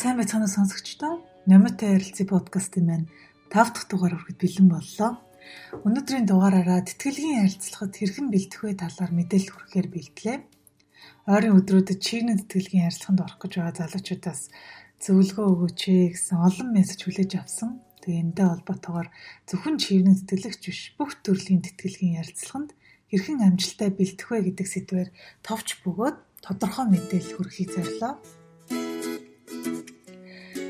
Сайн байцгаана сонсогчдоо. Номитой ярилцсан подкастын маань 5 дахь дугаар хүрэхэд бэлэн боллоо. Өнөөдрийн дугаараараа тэтгэлгийн ярилцлагад хэрхэн бэлтэх вэ талаар мэдээлэл хүргэхээр бэлтлээ. Ойрын өдрүүдэд чигний тэтгэлгийн ярилцлаганд орох гэж байгаа залуучуудаас зөвлөгөө өгөөч гэсэн олон мессеж хүлээж авсан. Тэгээ энэтэй холбоотойгоор зөвхөн чигний тэтгэлэгч биш бүх төрлийн тэтгэлгийн ярилцлаганд хэрхэн амжилттай бэлтэх вэ гэдэг сэдвээр товч бөгөөд тодорхой мэдээлэл хүргэхийг зорилоо.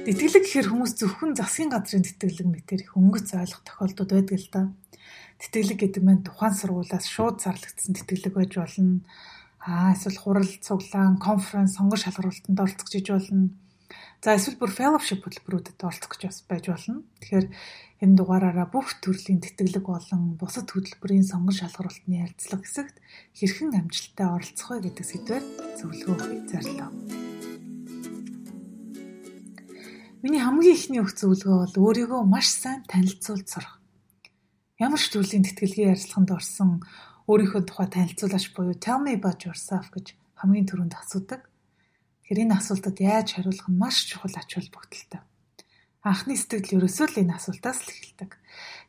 Тэтгэлэг гэхээр хүмүүс зөвхөн засгийн газрын тэтгэлэг мэтэр их өнгөц ойлгох тохиолдод байдаг л да. Тэтгэлэг гэдэг нь тухайн сургуулиас шууд зарлагдсан тэтгэлэг байж болно. Аа эсвэл хурал, цуглаан, конференц, сонгон шалгуултанд оролцох гэж болно. За эсвэл бүр fellowship хөтөлбөрүүдэд оролцох гэж байж болно. Тэгэхээр энэ дугаараараа бүх төрлийн тэтгэлэг болон бусад хөтөлбөрийн сонгон шалгаруултны ярилцлага хэсэгт хэрхэн амжилттай оролцох вэ гэдэг сэдвээр зөвлөгөө өгөхийг зорилоо. Миний хамгийн ихний өгөх зөвлөгөө бол өөрийгөө маш сайн танилцуулж сурах. Ямар ч төрлийн тэтгэлгийн ярилцлаганд орсон өөрийнхөө тухай танилцуулаач буюу tell me about yourself гэж хамгийн түрүүнд асуудаг. Тэгэхээр энэ асуултад яаж хариулах нь маш чухал ач холбогдолтой. Анхны сэтгэл ерөөсөө л энэ асуултаас л эхэлдэг.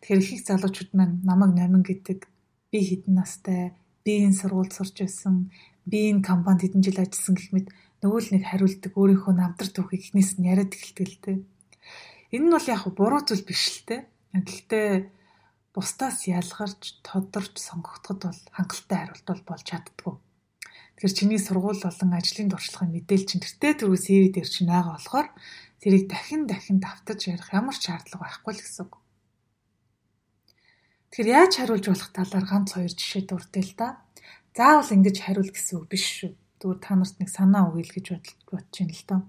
Тэгэхээр их их залуучууд маань намайг номин гэдэг, би хэдэн настай, би энэ сургуульд сурч байсан, би энэ компанид хэдэн жил ажилласан гэх мэт нөгөө л нэг хариулдаг өөрийнхөө намтар түүхийг эхнээс нь яриад эхэлдэг л дээ. Энэ нь бол яг буруу зүйл биш л дээ. Гэхдээ бусдаас ялгарч тодорч сонгогдоход бол хангалттай хариулт бол болж чаддгүй. Тэгэхээр чиний сургууль болон ажлын туршлагын мэдээлэл чинь тэртээ түрүү CV дээр чинь байгаа болохоор тэрийг дахин дахин давтаж ярих ямар ч шаардлага байхгүй л гэсэн үг. Тэгэхээр яаж хариулж болох талаар ганц хоёр жишээ дурдъя л да. Заавал ингэж хариул гэсэн үг биш шүү зүгээр та нарт нэг санаа өгье л гэж бодож байна л доо.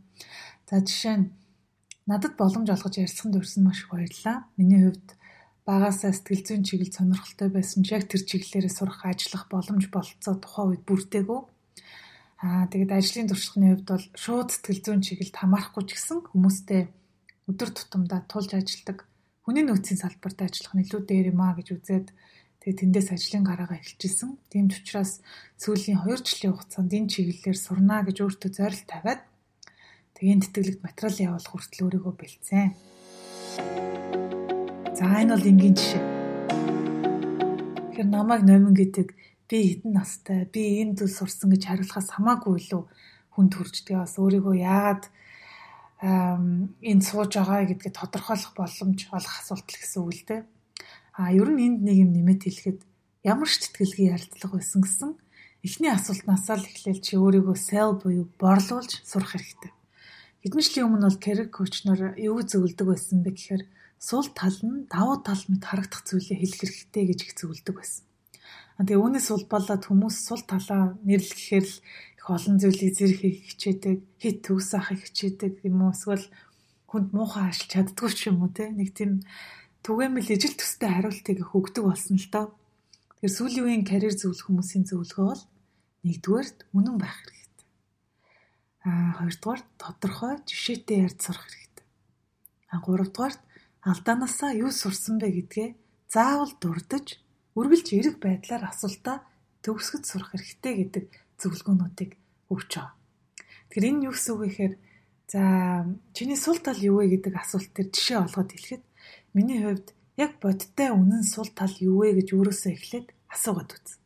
За жишээ нь надад боломж олгож ярьсанд урьсан маш их баярлалаа. Миний хувьд багасаа сэтгэл зүйн чиглэл сонирхолтой байсан ч яг тэр чиглэлээрээ сурах ажиллах боломж болцоо тухайн үед бүрдээгүү. Аа тэгээд ажлын туршлагын хувьд бол шууд сэтгэл зүйн чиглэлд хамаарахгүй ч гэсэн хүмүүстэй өдөр тутамдаа тулж ажилладаг хүний нөөцийн салбарт ажиллах нь илүү дээр юм а гэж үзээд Тэгээ тэндээс ажлын гараагаа эхэлчихсэн. Тийм ч учраас сүүлийн 2 жилийн хугацаанд энэ чиглэлээр сурнаа гэж өөртөө зорилт тавиад тэгээ тэтгэлэгт материал явуулах хүртэл өөрийгөө бэлдсэн. За энэ бол энгийн жишээ. Тэгэхээр намайг номин гэдэг би хэдэн настай, би энэ зүйл сурсан гэж хариулахаас хамаагүй илүү хүнд хүрчдэг. Бас өөрийгөө яагаад энд сууж байгаа гэдгээ тодорхойлох боломж олох асуулт л гэсэн үг л дээ. А ер нь энд нэг юм нэмэт хэлэхэд ямар ч тэтгэлгийн ярилцлага байсан гэсэн эхний асуултнаасаа л эхлээл чи өөрийгөө sell буюу борлуулж сурах хэрэгтэй. Хэдэн жилийн өмнө бол coach нар юу зөвлөдөг байсан бэ гэхээр сул тал нь давуу тал мэт харагдах зүйлээ хэлэх хэрэгтэй гэж их зөвлөдөг байсан. Тэгээ үүнээс улбалаад хүмүүс сул талаа нэрлэхээр л их олон зүйлийг зэрхийг хичээдэг, хит төгс авахыг хичээдэг юм уу эсвэл хүнд муухай ашиг чаддгүй ч юм уу те нэг тийм түгээмэл ижил төстэй хариултыг өгдөг болсон л доо. Тэгэхээр сүүлийн үеийн карьер зөвлөх хүмүүсийн зөвлөгөө бол нэгдүгээрт үнэн байх хэрэгтэй. Аа хоёрдугаар тодорхой жишээтэй ярьж сурах хэрэгтэй. Аа гуравдугаарт алдаанаасаа юу сурсан бэ гэдгээ заавал дурдж үргэлж эрэг байдлаар асуултаа төгсгөж сурах хэрэгтэй гэдэг зөвлөгөөнүүдийг өгч байгаа. Тэгэхээр энэ юу гэсэн үг вэ гэхээр за чиний сул тал юу вэ гэдэг асуулт төр жишээ олгоод хэлэхэд Миний хувьд яг бодиттой үнэн сул тал юу вэ гэж өөрөөсөө эхлээд асуугаад үз.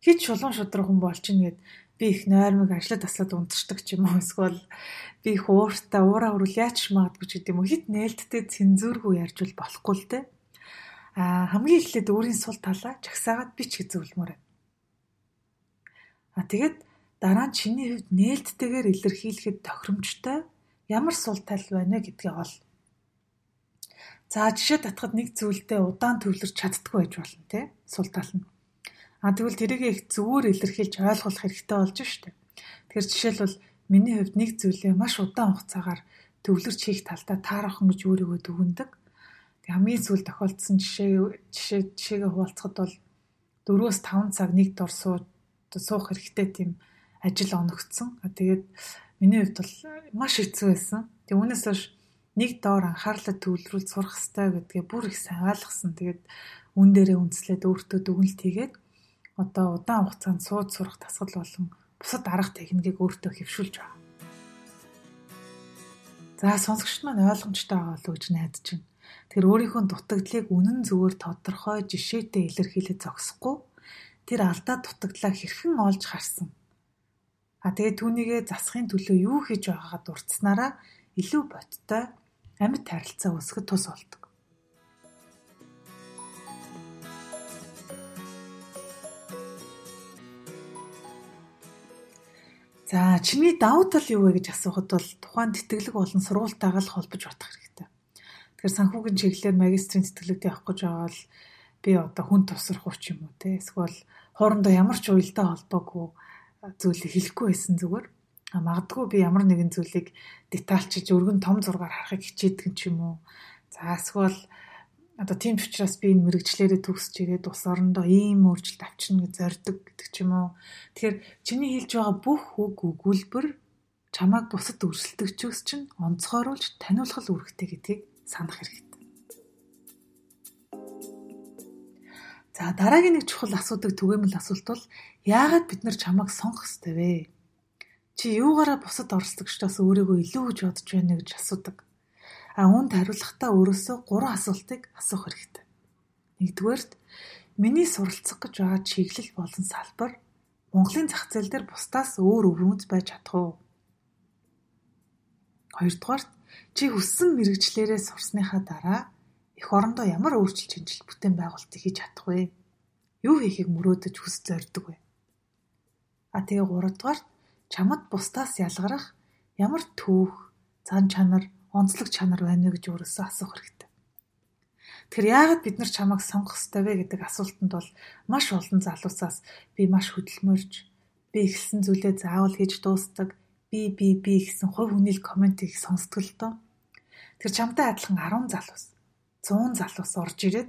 Хит шулуун шудраг хүн болчихно гэд би их нойрмог ажлаа таслаад унтчихдаг ч юм уу эсвэл би их ууртаа уураа өрүүл яач магадгүй ч гэдэм үү хит нээлттэй цензүүргүй ярьж бол болохгүй л дээ. А хамгийн эхлээд өөрийн сул талаа жагсаагаад бич гэж зөвлөмөр байна. А тэгээд дараа нь чиний хувьд нээлттэйгээр илэрхийлэхэд тохиромжтой ямар сул тал байна гэдгээ ол За жишээ татхад нэг зүйлдээ удаан төвлөрч чаддгүй байж болно те сул тал нь. А тэгвэл тэрийг их зөвөр илэрхийлж ойлгох хэрэгтэй болж штэ. Тэгэхээр жишээлбэл миний хувьд нэг зүйлээ маш удаан хугацаагаар төвлөрч хийх талдаа таарахын гэж өөрийгөө дүгндэг. Тэг хамгийн сүүл тохиолдсон жишээ жишээ жишээгээ хуваалцахад бол 4-5 цаг нэг дор сууж суух хэрэгтэй тийм ажил оногдсон. Тэгээд миний хувьд бол маш хэцүү байсан. Тэг үүнээс хойш нэг доор анхаарлаа төвлөрүүлж сурах хэрэгтэй гэдгээ бүр их сайн ойлгосон. Тэгээд үн дээрээ үндэслээд өөртөө дүгнэлт хийгээд одоо удаан хугацаанд сууж сурах тасгал болон бусад арга техникийг өөртөө хэвшүүлж байгаа. За сонсогч маань ойлгомжтой байгаа л гэж найдаж байна. Тэр өөрийнхөө дутагдлыг үнэн зөвөөр тодорхой жишээтэй илэрхийлж зогсохгүй тэр алдаа дутагдлаа хэрхэн олж харсан. А тэгээ түүнийгээ засахын төлөө юу хийж байгаагаа дурдсанараа илүү бодтой амьд харилцаа үүсгэж тус болдог. За чиний давуу тал юу вэ гэж асуухад бол тухайн тэтгэлэг болон сургуультайгаа л холбож бодох хэрэгтэй. Тэгэхээр санхүүгийн чиглэлээр магистрийн тэтгэлэгтэй авах гэж байгаа бол би одоо хүн тусрах уу ч юм уу те эсвэл хоорондоо ямар ч уялдаа холбоогүй зүйлийг хэлэхгүй байсан зүгээр. Магадгүй би ямар нэгэн зүйлийг детальчиж өргөн том зургаар харахыг хичээдэг юм ч юм уу. За эсвэл одоо тийм учраас би энэ мэрэгчлэрээ төгсөж ирээд ус орондоо ийм өөрчлөлт авчирна гэж зорддог гэдэг ч юм уу. Тэгэхээр чиний хэлж байгаа бүх үг өгүүлбэр чамайг бусад өрсөлдөгчөөс чинь онцгойруулж таниулах үүрэгтэй гэдгийг санах хэрэгтэй. За дараагийн нэг чухал асуудаг түгээмэл асуулт бол яагаад бид нар чамайг сонгох ёстой вэ? Чи юугаараа бусад оролцогчдоос өөрийгөө илүү гэж бодож байна гэж асуудаг. А үүнд хариулахдаа өөрөөсөө гурван асуултыг асуух хэрэгтэй. Нэгдүгээрт миний суралцах гэж байгаа чиглэл болон салбар Монголын зах зээл дээр бусдаас өөр өвөрмөц байж чадах уу? Хоёрдугаарт чи хүссэн мэрэгчлэрээ сурсныхаа дараа эх орондоо ямар өөрчлөлт шинжилт бүтээн байгуулалтыг хийж чадах вэ? Юу хийхийг мөрөөдөж хүсэж зорддог вэ? А тэгээ гуравдугаарт чамд бусдаас ялгарах ямар түүх, зан чанар, онцлог чанар байна вэ гэж өөрөөсөө асуух хэрэгтэй. Тэгэхээр яагаад бид нар чамайг сонгох ёстой вэ гэдэг асуултанд бол маш олон залуусаас би маш хөдөлмөрж би ихсэн зүйлээ заавал хийж дуустдаг би би би гэсэн хувь хүний л комментиг сонсдог л доо. Тэр чамтай адилхан 10 залуус 100 залуус орж ирээд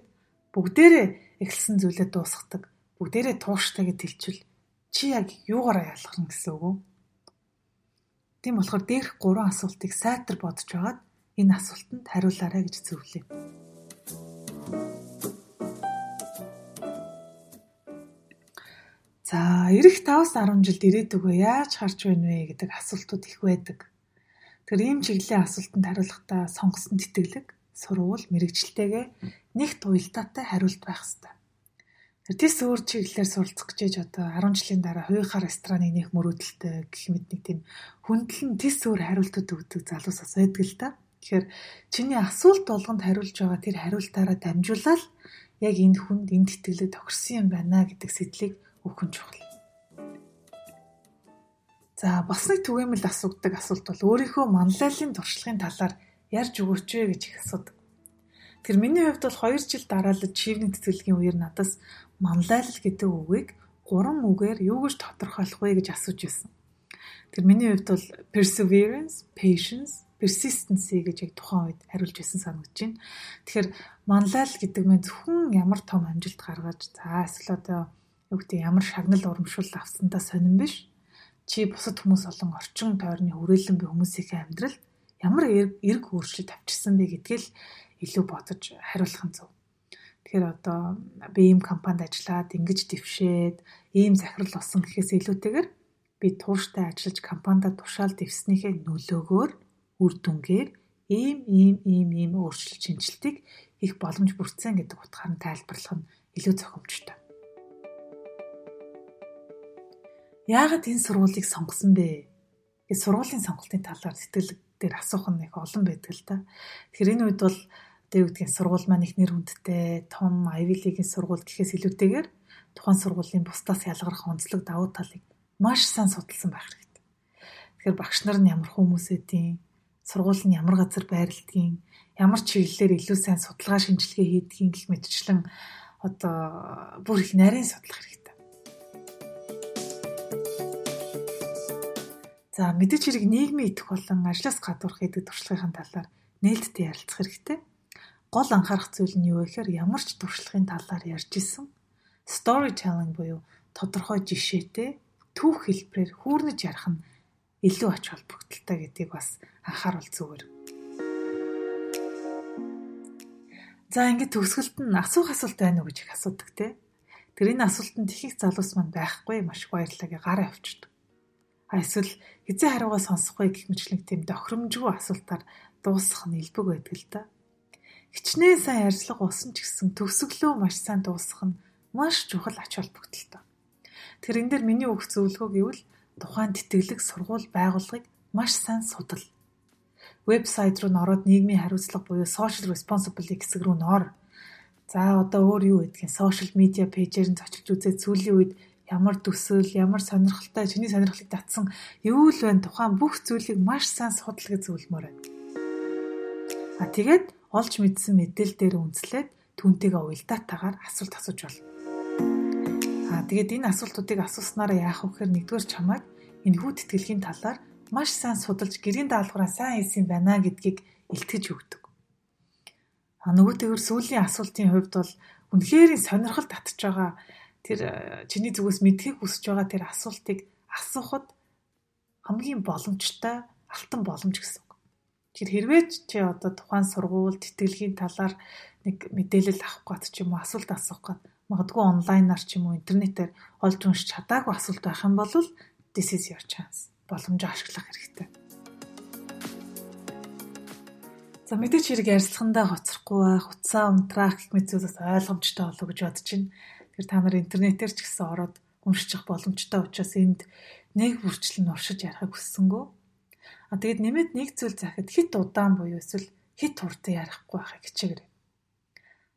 бүгдээрээ эхэлсэн зүйлээ дуусгадаг. Бүгдээрээ тууштай гэж хэлчихвэл чи яг юугаараа ялгарна гэсэн үг үү? Тийм болохоор дээрх гурван асуултыг сайтар бодож байгаад энэ асуултанд хариулаарай гэж зөвлөе. За, ирэх 5-10 жилд ирээдүгөө яаж харж байна вэ гэдэг асуултууд их байдаг. Тэр ийм чиглэлийн асуултанд хариулахдаа сонгосон тэтгэлэг, сурвал, мэрэгчлэлтэйгээ нэг туйлдаатай хариулт байх хэрэгтэй. Тэс өөр чиглэлээр суралцах гэж одоо 10 жилийн дараа хувийнхаар рестораныг нэх мөрөөдөлтэй гэх мэт нэг тийм хөндлөн тэс өөр хариултууд өгдөг залуус бас байдаг л та. Тэгэхээр чиний асуулт болгонд хариулж байгаа тэр хариултаараа дамжуулаад яг энэ хүнд энэ тэтгэлэг тохирсон юм байна гэдэг сэтлийг өгөх нь чухал. За бас нэг түгээмэл асуудаг асуулт бол өөрийнхөө манлайлалын туршлагын талаар ярьж өгөөч вэ гэж их асуудаг. Тэр миний хувьд бол 2 жил дараалал чивний тэтгэлгийн үеэр надаас манлайлал гэдэг үгийг гурван үгээр юу гэж тодорхойлох вэ гэж асууж байсан. Тэр миний хувьд бол perseverance, patience, persistency гэж яг тухайн үед хариулж байсан санагдаж байна. Тэгэхээр манлайл гэдэг нь зөвхөн ямар том амжилт гаргаж за эсвэл одоо юу гэдэг ямар шагнал урамшуул авсандаа сонирн биш. Чи бусад хүмүүс олон орчин тойрны хүрээлэн би хүмүүсийн амьдралд ямар эрг өөрчлөлт авчирсан бэ гэдгээл илүү бодож хариулах нь зөв. Тэгэхээр одоо би ийм компанид ажиллаад ингэж дэвшээд ийм захирал болсон гэхээс илүүтэйгээр би тууштай ажиллаж компанида тушаал дэвснийхээ нөлөөгөөр үр дүнгээр ийм ийм ийм ийм өөрчлөлт шинжилтийг хийх боломж бүрдсэн гэдэг утгаар нь тайлбарлах нь илүү зохимжтой. Яагаад энэ сургуулийг сонгосон бэ? Гэвч сургуулийн сонголтын талаар сэтгэл дээр асуух нь их олон байдаг л да. Тэгэхээр энэ үед бол одоо юу гэдгийг сургууль маань их нэр хүндтэй том Ivy League-ийн сургууль гэхээс илүүтэйгээр тухайн сургуулийн бусдаас ялгарх онцлог давуу талыг маш сайн судалсан байх хэрэгтэй. Тэгэхээр багш нар нь ямар хүмүүс эдийн, сургууль нь ямар газар байрладгийг, ямар чиглэлээр илүү сайн судалгаа шинжилгээ хийдгийг гэх мэтчлэн одоо бүр их нарийн судлах хэрэгтэй. За мэдээч хэрэг нийгмийн идэх болон ажлаас гадуурх гэдэг туршлагын талаар нээлттэй ярилцах хэрэгтэй гол анхаарах зүйл нь юу вэ гэхээр ямар ч туршлагын талаар ярьж исэн storytelling буюу тодорхой жишээтэй түүх хэлбэрээр хүүрнэж ярих нь илүү ач холбогдолтой гэдгийг бас анхааруул зүгээр. За ингээд төгсгөлт нь асуух асуулт байна уу гэж их асуудаг те. Тэр энэ асуултанд их их залуус маань байхгүй маш их баярлалаа гэ гараа авчирдаг. А эсвэл хизээ харуугаа сонсохгүй гэх мэт нэг тийм тохиромжгүй асуултаар дуусах нь элбэг байдаг л да. Хичнээн сайн ярьцлага усан ч гэсэн төгсгөлөө маш сайн дуусгах нь маш чухал ач холбогдолтой. Тэр энэ дээр миний өгөх зөвлөгөө гэвэл тухайн тэтгэлэг сургууль байгууллагыг маш сайн судал. Вебсайт руу н ороод нийгмийн хариуцлага буюу social responsibility гэсэг рүү н ор. За одоо өөр юу гэдгийг social media пэйжээр нь зочилж үзээд сүүлийн үед ямар төсөөл, ямар сонирхолтой, чиний сонирхлыг татсан юу л байна тухайн бүх зүйлийг маш сайн судал гэж зөвлөмөр байна. А тэгээд олж мэдсэн мэдээлэл дээр үндэслээд түүнтэйгээ уялдаатаагаар асуулт асууж болно. Аа тэгээд энэ асуултуудыг асууснараа яах вэ гэхээр нэгдүгээр чамайг энэ хүү тэтгэлгийн талаар маш сайн судалж гэрийн даалгавраа сайн хийсэн байна гэдгийг илтгэж өгдөг. А нөгөөтэйгөр сүүлийн асуултын хувьд бол үнэхээр сонирхол татж байгаа тэр э, чиний зүгээс мэдхийг хүсэж байгаа тэр асуултыг асуухад хамгийн боломжтой алтан боломж гэсэн Тэр хэрвээ чи одоо тухайн сургууль тэтгэлгийн талаар нэг мэдээлэл авах гот ч юм уу асуулт асуух гот магадгүй онлайнаар ч юм уу интернетээр олж уншиж чадаагүй асуулт байх юм бол this is your chance. Боломжоо ашиглах хэрэгтэй. За мэдээч хэрэг ярилцлагандаа хоцрохгүй байх, утсаа унтраах гэх мэт зүйлс ойлгомжтой болов гэж бодож байна. Тэр та нар интернетээр ч гэсэн ороод уншчих боломжтой учраас энд нэг бүрчлэн уршиж ярихыг хүссэнгөө. Тэгэд нэмээд нэг зүйл захид хит удаан буюу эсвэл хит хурдан ярихгүй байхыг хичээгээрэй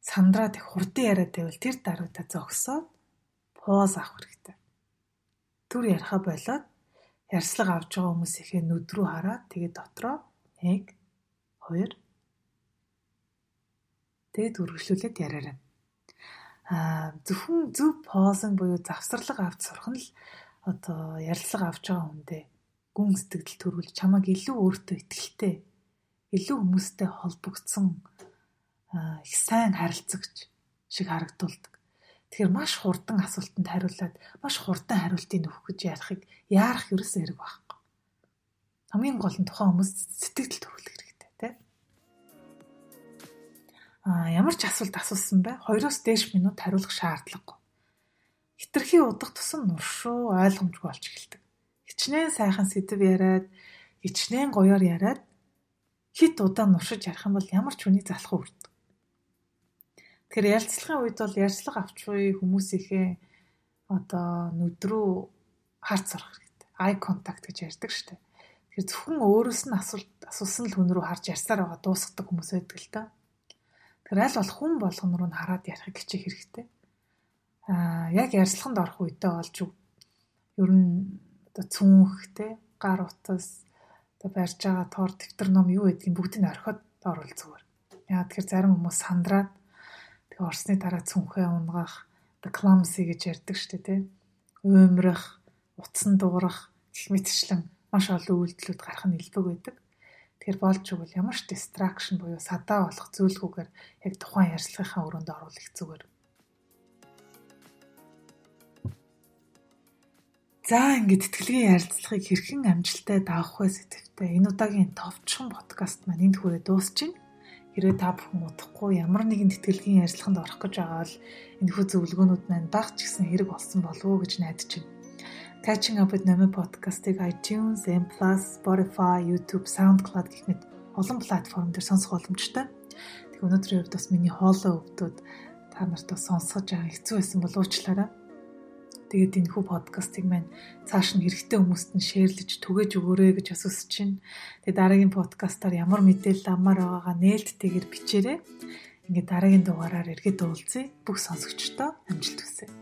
сандраад их хурдан яриад байвал тэр даруйда зогсоод поз авах хэрэгтэй. Түр яриха болоод ярьслага авч байгаа хүмүүсийнхээ нүд рүү хараад тэгээд дотроо 1 2 тэгээд үргэлжлүүлээд яриарай. Аа зөвхөн зөв позон буюу завсарлага авч сурах нь л одоо ярилцлага авч байгаа хүндээ гүн сэтгэл төрүүлж чамайг илүү өөртөө ихтэй илүү хүмүүстэй холбогдсон их сайн харилцагч шиг харагдулдаг. Тэгэхээр маш хурдан асуултанд хариулаад маш хурдан хариултыг өгөх гэж ярихыг яарах ерөөсөө хэрэг байхгүй. Хамгийн гол нь тухайн хүмүүс сэтгэл төрүүлэх хэрэгтэй тийм. Аа ямар ч асуулт асуусан бай 2-оос дээш минут хариулах шаардлагагүй. Хитрхи удах тусам нуршуу ойлгомжгүй болж эхэлдэг. Хичнээн сайхан сэдв яриад, хичнээн гоёор яриад хит удаан нуршиж ярих юм бол ямар ч хүний залах үрд. Тэгэхээр ярилцлагын үед бол ярьцлага авч буй хүмүүсийнхээ одоо нүд рүү харц сурах хэрэгтэй. Eye contact гэж ярьдаг шүү дээ. Тэгэхээр зөвхөн өөрөөс нь асуусан л хүн рүү харж ярьсаар байгаа дуусгадаг хүмүүс байдаг л та. Тэгэхээр аль болох хүн болгон руу нь хараад ярих хичээх хэрэгтэй. Аа яг ярилцлаганд орох үедээ олж ер нь одоо цүнх те гар утас одоо барьж байгаа тоор дэвтэр ном юу гэдгийг бүгдийг орхиод оруулах зүгээр. Яа тэгэхээр зарим хүмүүс сандраад Тэгээ орсны дараа цүнхээ унгах, the clumsy гэж ярьдаг шүү дээ, тэ. Уймрах, утсан дуурах гэх мэтчлэн маш олон үйлдэлүүд гарах нь илбэг байдаг. Тэгэхээр болж игэл ямар ч distraction буюу садаа болох зүйлгүйгээр яг тухайн ярьцлагынхаа өрөөнд оруулах зүгээр. За ингээд тэтгэлгийн ярилцлагыг хэрхэн амжилттай давах вэ сэдвтэй энэ удаагийн товчхон подкаст маань энд хүрээ дуусчихна. Хэрвээ та бүхэн удахгүй ямар нэгэн тэтгэлгийн ярилцлаганд орох гэж байгаа бол энэхүү зөвлөгөөнүүд маань баг ч гэсэн хэрэг болсон болов уу гэж найдаж байна. Catching up with Nami podcast-ыг iTunes, M+, Spotify, YouTube, SoundCloud гэх мэт олон платформ дээр сонсох боломжтой. Тэг өнөөдрийн хувьд бас миний хоолой өвдөд та нарт бас сонсгож байгаа хэцүү байсан болов уучлаарай. Тэгээд энэ хүү подкастыг маань цааш нь хэрэгтэй хүмүүст нь шеэрлэж түгэж өгөөрэй гэж бас хүсэж байна. Тэгээд дараагийн подкастаар ямар мэдээлэл амаар байгаагаа нээлттэйгээр бичээрэй. Ингээд дараагийн дугаараар эргээд уулзъя. Бүх сонсогчдоо амжилт хүсье.